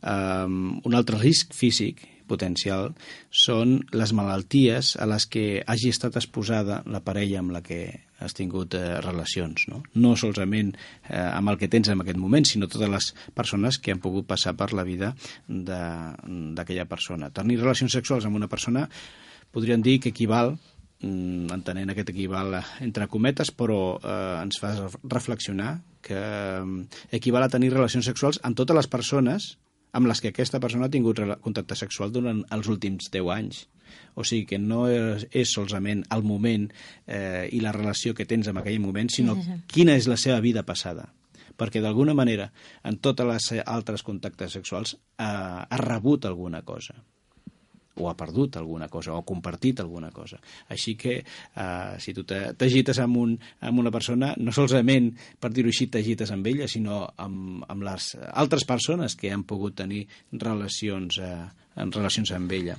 um, un altre risc físic potencial són les malalties a les que hagi estat exposada la parella amb la que has tingut eh, relacions. No? no solament eh, amb el que tens en aquest moment, sinó totes les persones que han pogut passar per la vida d'aquella persona. Tenir relacions sexuals amb una persona podríem dir que equival mm, entenent aquest equival entre cometes, però eh, ens fa reflexionar que eh, equival a tenir relacions sexuals amb totes les persones amb les que aquesta persona ha tingut contacte sexual durant els últims 10 anys. O sigui que no és, és solament el moment eh, i la relació que tens en aquell moment, sinó quina és la seva vida passada. Perquè d'alguna manera en totes les altres contactes sexuals eh, ha rebut alguna cosa o ha perdut alguna cosa, o ha compartit alguna cosa. Així que, eh, si tu t'agites amb, un, amb una persona, no solament, per dir-ho així, t'agites amb ella, sinó amb, amb les altres persones que han pogut tenir relacions, eh, en relacions amb ella.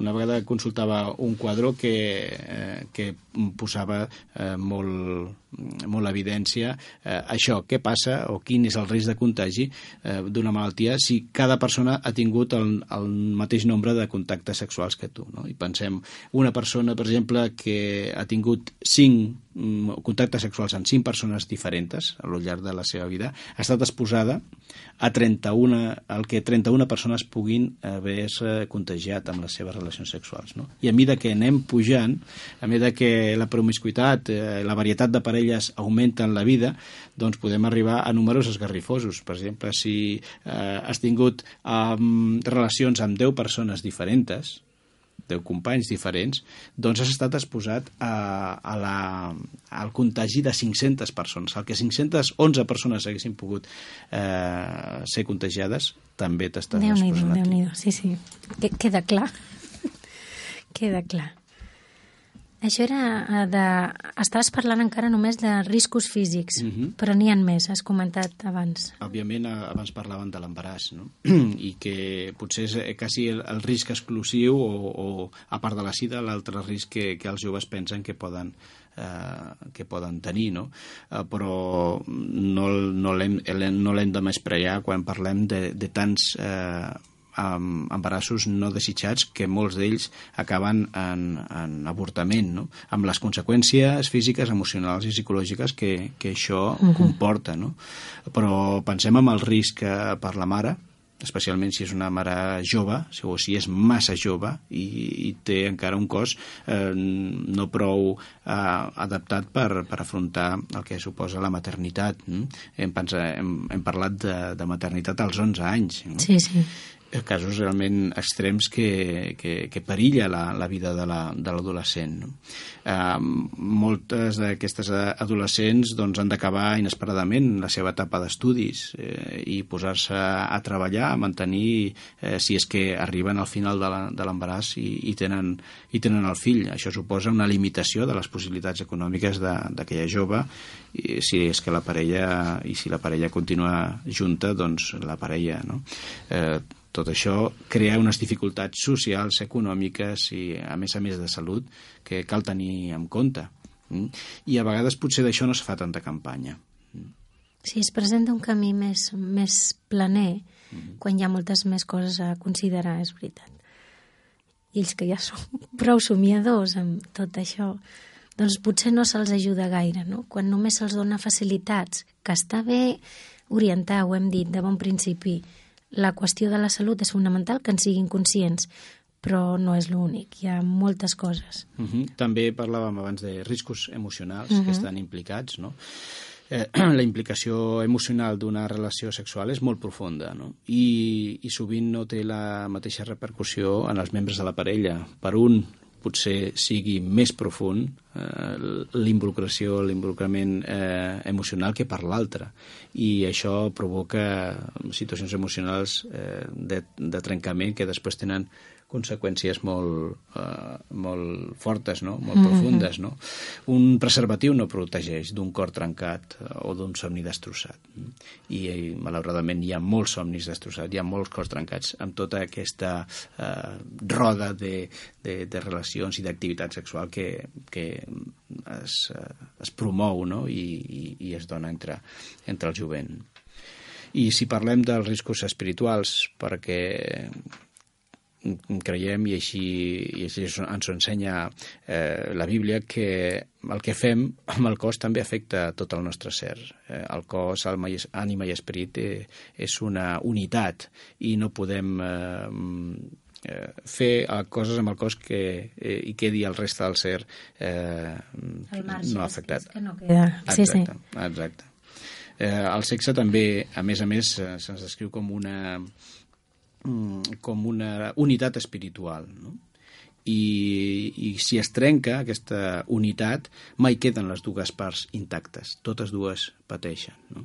Una vegada consultava un quadre que, eh, que posava eh, molt, molt evidència eh, això, què passa o quin és el risc de contagi eh, d'una malaltia si cada persona ha tingut el, el mateix nombre de contactes sexuals que tu. No? I pensem, una persona, per exemple, que ha tingut 5 mm, contactes sexuals amb 5 persones diferents al llarg de la seva vida, ha estat exposada a 31, el que 31 persones puguin haver-se contagiat amb les seves relacions sexuals. No? I a mesura que anem pujant, a mesura que la promiscuitat, eh, la varietat de elles augmenten la vida, doncs podem arribar a números esgarrifosos. Per exemple, si eh, has tingut eh, relacions amb 10 persones diferents, 10 companys diferents, doncs has estat exposat a, a la, al contagi de 500 persones. El que 511 persones haguessin pogut eh, ser contagiades, també t'estàs exposant déu nhi sí, sí. Queda clar. (laughs) Queda clar. Això era eh, de... Estaves parlant encara només de riscos físics, Mhm. però n'hi ha més, has comentat abans. Òbviament, eh, abans parlaven de l'embaràs, no? (clears throat) I que potser és eh, quasi el, el risc exclusiu o, o, a part de la sida, l'altre risc que, que els joves pensen que poden, eh, que poden tenir, no? Eh, però no, no l'hem no de menysprear quan parlem de, de tants eh, amb embarassos no desitjats que molts d'ells acaben en, en avortament, no? amb les conseqüències físiques, emocionals i psicològiques que, que això uh -huh. comporta. No? Però pensem en el risc eh, per la mare, especialment si és una mare jove, o si és massa jove i, i té encara un cos eh, no prou eh, adaptat per, per afrontar el que suposa la maternitat. Mm? Hem, pensat, hem, hem parlat de, de maternitat als 11 anys. No? Sí, sí. Casos realment extrems que, que, que perilla la, la vida de l'adolescent. La, de no? eh, moltes d'aquestes adolescents doncs, han d'acabar inesperadament la seva etapa d'estudis eh, i posar-se a treballar, a mantenir, eh, si és que arriben al final de l'embaràs i, i, tenen, i tenen el fill. Això suposa una limitació de les possibilitats econòmiques d'aquella jove i si és que la parella i si la parella continua junta, doncs la parella, no? Eh, tot això crea unes dificultats socials, econòmiques i, a més a més, de salut que cal tenir en compte. Mm? I a vegades potser d'això no es fa tanta campanya. Sí, es presenta un camí més, més planer mm -hmm. quan hi ha moltes més coses a considerar, és veritat. I ells que ja són (laughs) prou somiadors amb tot això, doncs potser no se'ls ajuda gaire, no? Quan només se'ls dona facilitats, que està bé orientar, ho hem dit de bon principi, la qüestió de la salut és fonamental que en siguin conscients, però no és l'únic, hi ha moltes coses. Uh -huh. També parlàvem abans de riscos emocionals uh -huh. que estan implicats, no? Eh, (clears throat) la implicació emocional d'una relació sexual és molt profunda no? I, i sovint no té la mateixa repercussió en els membres de la parella. Per un potser sigui més profund eh, l'involucració, l'involucrament eh, emocional que per l'altre. I això provoca situacions emocionals eh, de, de trencament que després tenen conseqüències molt, eh, molt fortes, no? molt Mhm. profundes. No? Un preservatiu no protegeix d'un cor trencat eh, o d'un somni destrossat. I, I, malauradament, hi ha molts somnis destrossats, hi ha molts cors trencats amb tota aquesta eh, roda de, de, de relacions i d'activitat sexual que, que es, eh, es promou no? I, i, i es dona entre, entre el jovent. I si parlem dels riscos espirituals, perquè creiem, i així, i així ens ho ensenya eh, la Bíblia, que el que fem amb el cos també afecta tot el nostre ser. Eh, el cos, alma i, ànima i esperit eh, és una unitat i no podem eh, eh, fer coses amb el cos que eh, hi quedi el reste del ser eh, no afectat. És que no queda. Sí, sí. Exacte, exacte. Eh, el sexe també, a més a més, eh, se'ns descriu com una mm, com una unitat espiritual, no? I, i si es trenca aquesta unitat, mai queden les dues parts intactes, totes dues pateixen. No?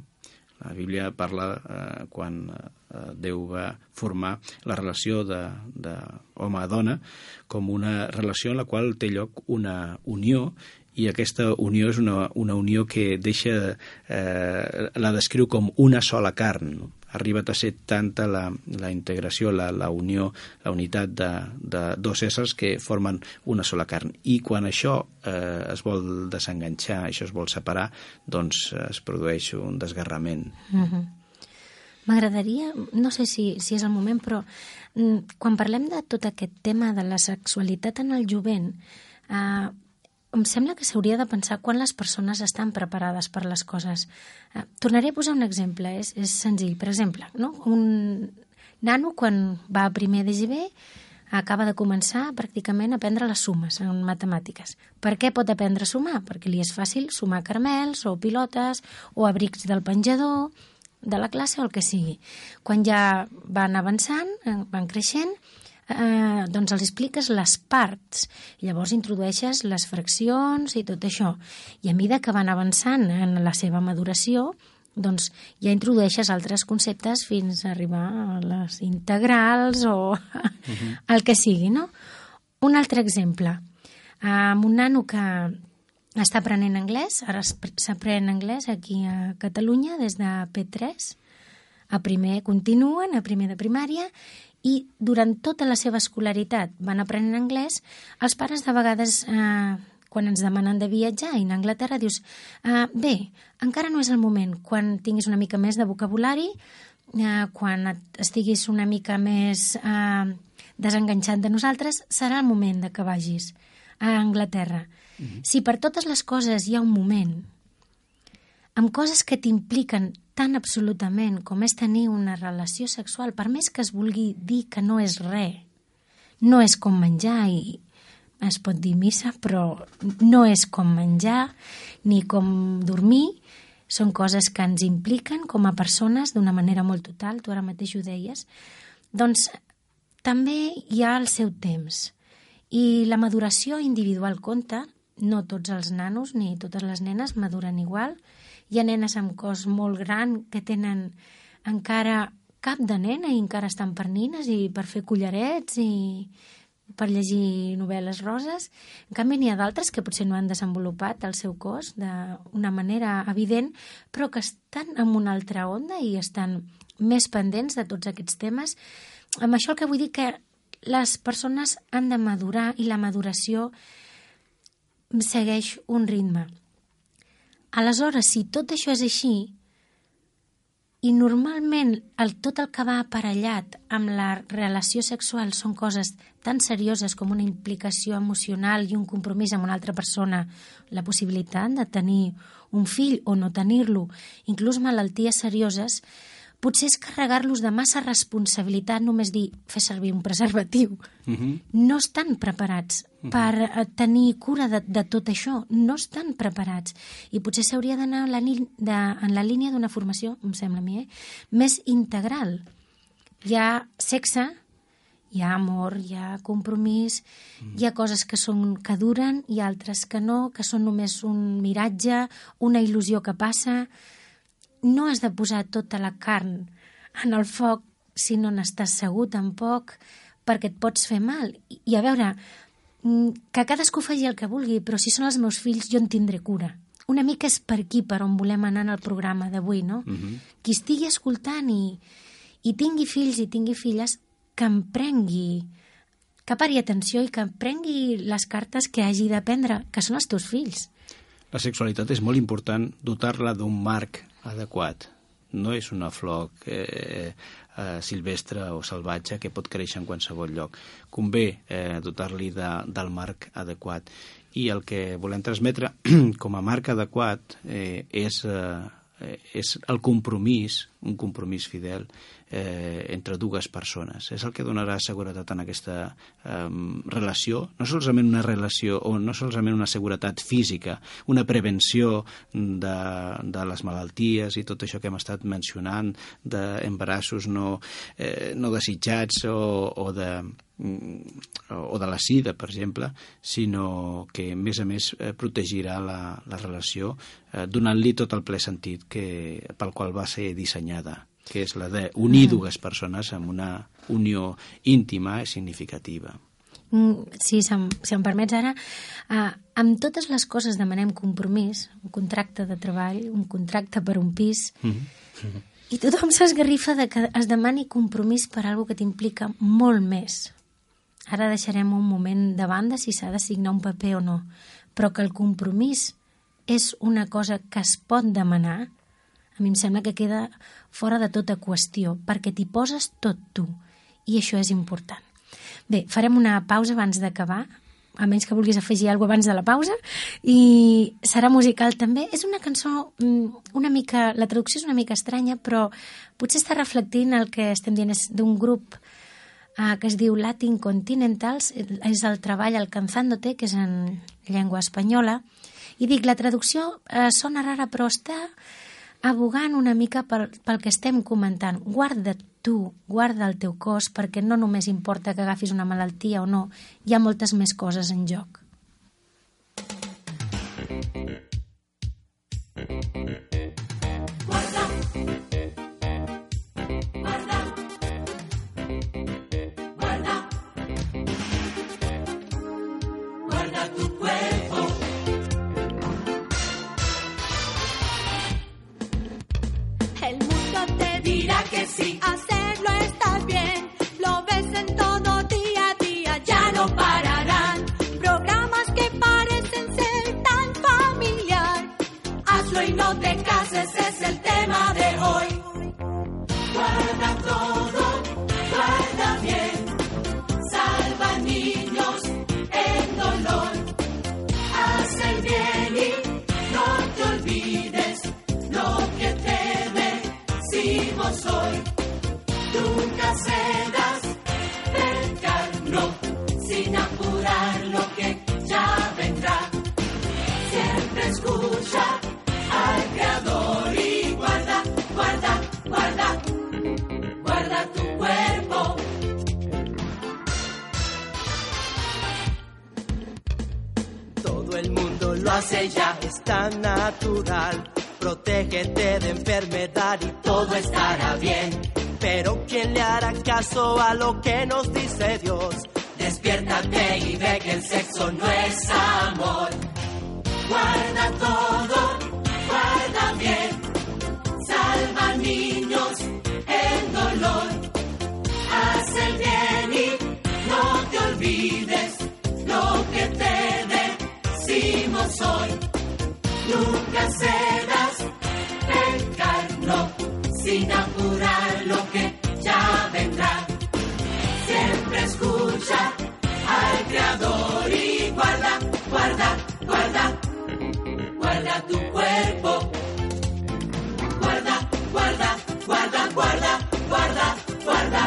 La Bíblia parla eh, quan eh, Déu va formar la relació d'home a dona com una relació en la qual té lloc una unió i aquesta unió és una, una unió que deixa, eh, la descriu com una sola carn. No? Ha arribat a ser tanta la, la integració, la, la unió, la unitat de, de dos éssers que formen una sola carn. I quan això eh, es vol desenganxar, això es vol separar, doncs es produeix un desgarrament. Uh -huh. M'agradaria, no sé si, si és el moment, però mm, quan parlem de tot aquest tema de la sexualitat en el jovent, eh, em sembla que s'hauria de pensar quan les persones estan preparades per les coses. Eh, tornaré a posar un exemple, és, és senzill. Per exemple, no? un nano quan va a primer d'EGB acaba de començar pràcticament a aprendre les sumes en matemàtiques. Per què pot aprendre a sumar? Perquè li és fàcil sumar caramels o pilotes o abrics del penjador, de la classe o el que sigui. Quan ja van avançant, eh, van creixent, eh, doncs els expliques les parts. Llavors introdueixes les fraccions i tot això. I a mesura que van avançant en la seva maduració, doncs ja introdueixes altres conceptes fins a arribar a les integrals o uh -huh. el que sigui, no? Un altre exemple. amb un nano que està aprenent anglès, ara s'aprèn anglès aquí a Catalunya des de P3, a primer continuen, a primer de primària, i durant tota la seva escolaritat van aprenent anglès, els pares de vegades, eh, quan ens demanen de viatjar a Anglaterra, dius, eh, bé, encara no és el moment, quan tinguis una mica més de vocabulari, eh, quan et- estiguis una mica més eh, desenganxat de nosaltres, serà el moment de que vagis a Anglaterra. Si per totes les coses hi ha un moment, amb coses que t'impliquen tan absolutament com és tenir una relació sexual, per més que es vulgui dir que no és res, no és com menjar i es pot dir missa, però no és com menjar ni com dormir, són coses que ens impliquen com a persones d'una manera molt total, tu ara mateix ho deies, doncs també hi ha el seu temps. I la maduració individual compta, no tots els nanos ni totes les nenes maduren igual. Hi ha nenes amb cos molt gran que tenen encara cap de nena i encara estan per nines i per fer collarets i per llegir novel·les roses. En canvi, n'hi ha d'altres que potser no han desenvolupat el seu cos d'una manera evident, però que estan en una altra onda i estan més pendents de tots aquests temes. Amb això el que vull dir que les persones han de madurar i la maduració segueix un ritme. Aleshores, si tot això és així, i normalment el, tot el que va aparellat amb la relació sexual són coses tan serioses com una implicació emocional i un compromís amb una altra persona, la possibilitat de tenir un fill o no tenir-lo, inclús malalties serioses, potser és carregar-los de massa responsabilitat només dir fer servir un preservatiu. Uh -huh. No estan preparats per eh, tenir cura de, de tot això, no estan preparats. I potser s'hauria d'anar en, en la línia d'una formació, em sembla a mi, eh? més integral. Hi ha sexe, hi ha amor, hi ha compromís, hi ha coses que, són, que duren i altres que no, que són només un miratge, una il·lusió que passa no has de posar tota la carn en el foc si no n'estàs segur tampoc, perquè et pots fer mal. I, i a veure, mm, que cadascú faci el que vulgui, però si són els meus fills jo en tindré cura. Una mica és per aquí, per on volem anar en el programa d'avui, no? Uh -huh. Qui estigui escoltant i, i tingui fills i tingui filles, que em prengui, que pari atenció i que em prengui les cartes que hagi d'aprendre, que són els teus fills. La sexualitat és molt important dotar-la d'un marc adequat. No és una flor eh, eh, silvestre o salvatge que pot créixer en qualsevol lloc. Convé eh, dotar-li de, del marc adequat. I el que volem transmetre (clears throat) com a marc adequat eh, és, eh, és el compromís, un compromís fidel eh, entre dues persones. És el que donarà seguretat en aquesta eh, relació, no solament una relació o no solament una seguretat física, una prevenció de, de les malalties i tot això que hem estat mencionant, d'embarassos no, eh, no desitjats o, o de mm, o de la sida, per exemple, sinó que, a més a més, eh, protegirà la, la relació eh, donant-li tot el ple sentit que, pel qual va ser dissenyada que és la d'unir dues persones amb una unió íntima i significativa. Mm, Sí, si em, si em permets ara, eh, amb totes les coses demanem compromís, un contracte de treball, un contracte per un pis, i tothom s'esgarrifa de que es demani compromís per algo que t'implica molt més. Ara deixarem un moment de banda si s'ha de signar un paper o no, però que el compromís és una cosa que es pot demanar, a mi em sembla que queda fora de tota qüestió, perquè t'hi poses tot tu, i això és important. Bé, farem una pausa abans d'acabar, a menys que vulguis afegir alguna abans de la pausa, i serà musical també. És una cançó mm, una mica... La traducció és una mica estranya, però potser està reflectint el que estem dient d'un grup eh, que es diu Latin Continentals, és el treball Alcanzándote, que és en llengua espanyola, i dic, la traducció eh, sona rara, però està abogant una mica pel, pel que estem comentant. Guarda tu, guarda el teu cos, perquè no només importa que agafis una malaltia o no, hi ha moltes més coses en joc. Guarda tu dirá que sí. Nunca cedas, pecar no, sin apurar lo que ya vendrá. Siempre escucha al Creador y guarda, guarda, guarda, guarda tu cuerpo. Todo el mundo lo hace ya, es tan natural. Protégete de enfermedad y todo estará bien. Pero ¿quién le hará caso a lo que nos dice Dios? Despiértate y ve que el sexo no es amor. Guarda todo, guarda bien. Salva niños en dolor. Haz el bien y no te olvides lo que te decimos hoy. Nunca cedas, pecar no, sin apurar al Creador y guarda, guarda, guarda, guarda tu cuerpo. Guarda, guarda, guarda, guarda, guarda, guarda.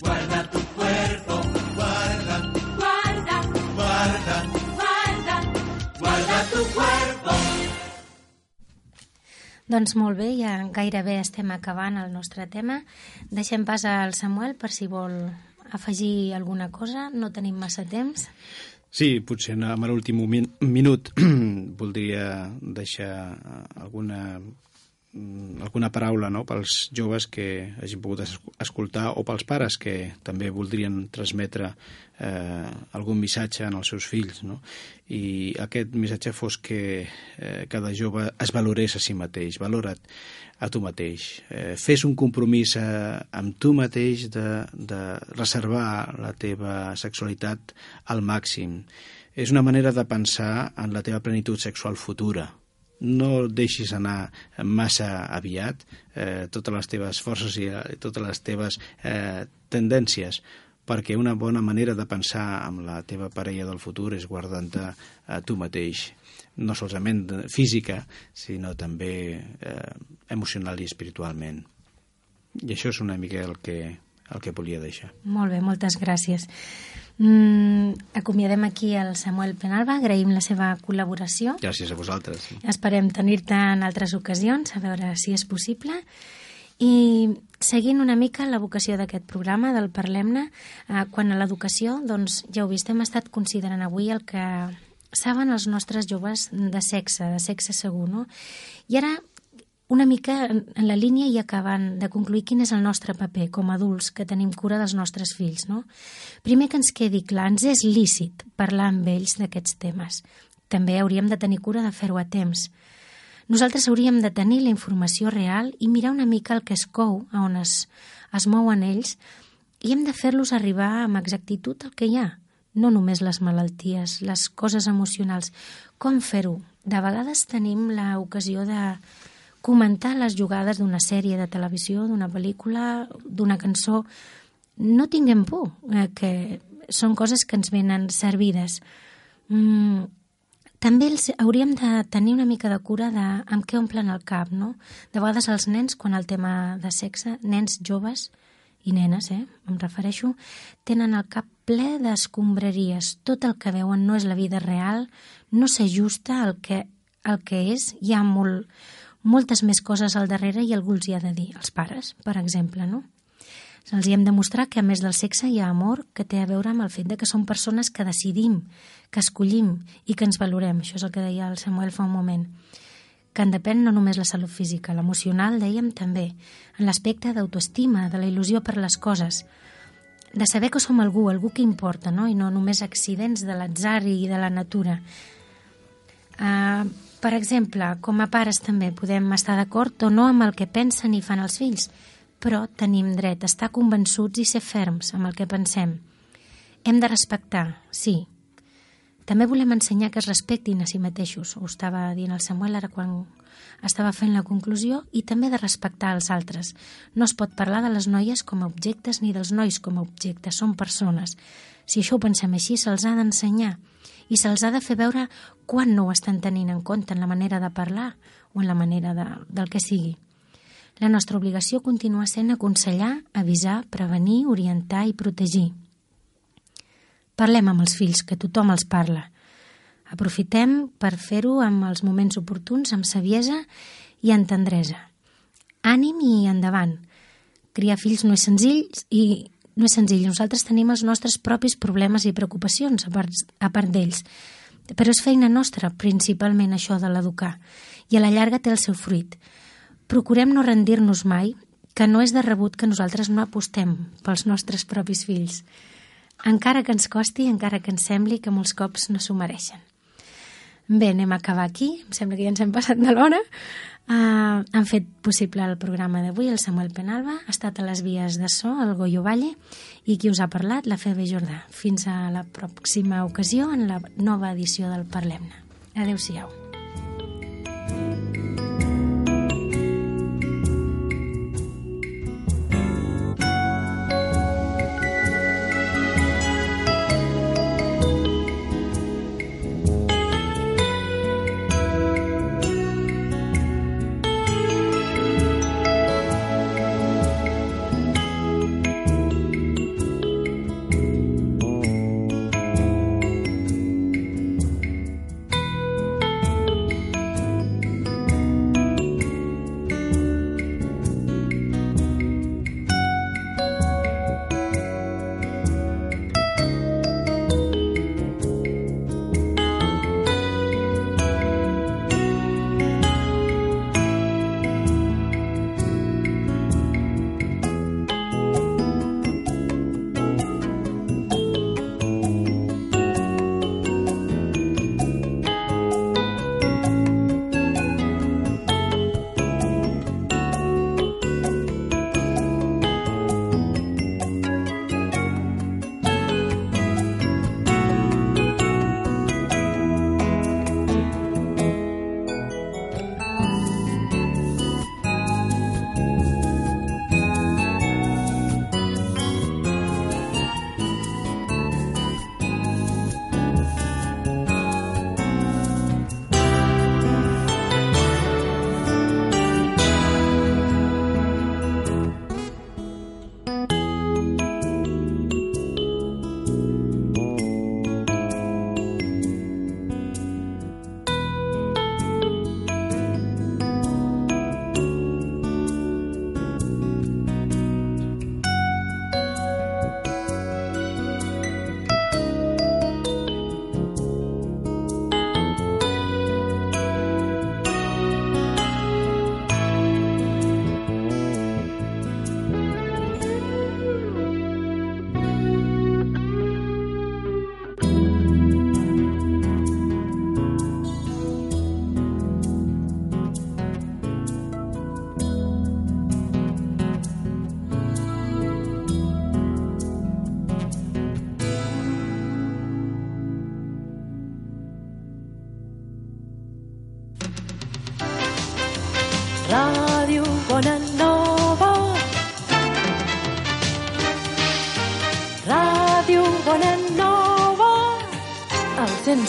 Guarda tu cuerpo. Guarda, guarda, guarda, guarda, guarda tu cuerpo. Doncs molt bé, ja gairebé estem acabant el nostre tema. Deixem pas al Samuel per si vol afegir alguna cosa. No tenim massa temps. Sí, potser en en l'últim min minut (clears throat) voldria deixar alguna alguna paraula no, pels joves que hagin pogut es escoltar o pels pares que també voldrien transmetre eh, algun missatge en els seus fills no? i aquest missatge fos que eh, cada jove es valorés a si mateix valora't a tu mateix. Eh, fes un compromís eh, amb tu mateix de, de reservar la teva sexualitat al màxim. És una manera de pensar en la teva plenitud sexual futura no deixis anar massa aviat eh, totes les teves forces i eh, totes les teves eh, tendències perquè una bona manera de pensar amb la teva parella del futur és guardant-te a tu mateix no solament física sinó també eh, emocional i espiritualment i això és una mica el que, el que volia deixar Molt bé, moltes gràcies. Mm, acomiadem aquí el Samuel Penalba, agraïm la seva col·laboració. gràcies a vosaltres Esperem tenir-te en altres ocasions, a veure si és possible. I seguint una mica la vocació d'aquest programa, del Parlem-ne, eh, quan a l'educació, doncs ja ho vist, hem estat considerant avui el que saben els nostres joves de sexe, de sexe segur, no? I ara una mica en la línia i acabant de concluir quin és el nostre paper com a adults que tenim cura dels nostres fills. No? Primer que ens quedi clar, ens és lícit parlar amb ells d'aquests temes. També hauríem de tenir cura de fer-ho a temps. Nosaltres hauríem de tenir la informació real i mirar una mica el que es cou, a on es, es mouen ells, i hem de fer-los arribar amb exactitud el que hi ha, no només les malalties, les coses emocionals. Com fer-ho? De vegades tenim l'ocasió de comentar les jugades d'una sèrie de televisió, d'una pel·lícula, d'una cançó. No tinguem por, eh, que són coses que ens venen servides. Mm, també els, hauríem de tenir una mica de cura de amb què omplen el cap, no? De vegades els nens, quan el tema de sexe, nens joves i nenes, eh, em refereixo, tenen el cap ple d'escombraries. Tot el que veuen no és la vida real, no s'ajusta al que, al que és. Hi ha molt, moltes més coses al darrere i algú els hi ha de dir, els pares, per exemple, no? Els hi hem de mostrar que a més del sexe hi ha amor que té a veure amb el fet de que som persones que decidim, que escollim i que ens valorem. Això és el que deia el Samuel fa un moment. Que en depèn no només la salut física, l'emocional, dèiem també, en l'aspecte d'autoestima, de la il·lusió per les coses, de saber que som algú, algú que importa, no? i no només accidents de l'atzar i de la natura. Uh, per exemple, com a pares també podem estar d'acord o no amb el que pensen i fan els fills, però tenim dret a estar convençuts i ser ferms amb el que pensem. Hem de respectar, sí. També volem ensenyar que es respectin a si mateixos, ho estava dient el Samuel ara quan estava fent la conclusió, i també de respectar els altres. No es pot parlar de les noies com a objectes ni dels nois com a objectes, són persones. Si això ho pensem així, se'ls ha d'ensenyar i se'ls ha de fer veure quan no ho estan tenint en compte en la manera de parlar o en la manera de, del que sigui. La nostra obligació continua sent aconsellar, avisar, prevenir, orientar i protegir. Parlem amb els fills, que tothom els parla. Aprofitem per fer-ho amb els moments oportuns, amb saviesa i amb tendresa. Ànim i endavant. Criar fills no és senzill i no és senzill. Nosaltres tenim els nostres propis problemes i preocupacions a part, a part d'ells. Però és feina nostra, principalment això de l'educar. I a la llarga té el seu fruit. Procurem no rendir-nos mai, que no és de rebut que nosaltres no apostem pels nostres propis fills. Encara que ens costi, encara que ens sembli que molts cops no s'ho mereixen. Bé, anem a acabar aquí. Em sembla que ja ens hem passat de l'hora. Uh, han fet possible el programa d'avui el Samuel Penalba, ha estat a les vies de so el Goyo Valle i qui us ha parlat la Febe Jordà. Fins a la pròxima ocasió en la nova edició del Parlem-ne. Adéu-siau. Ràdio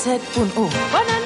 Ràdio Bona Nova.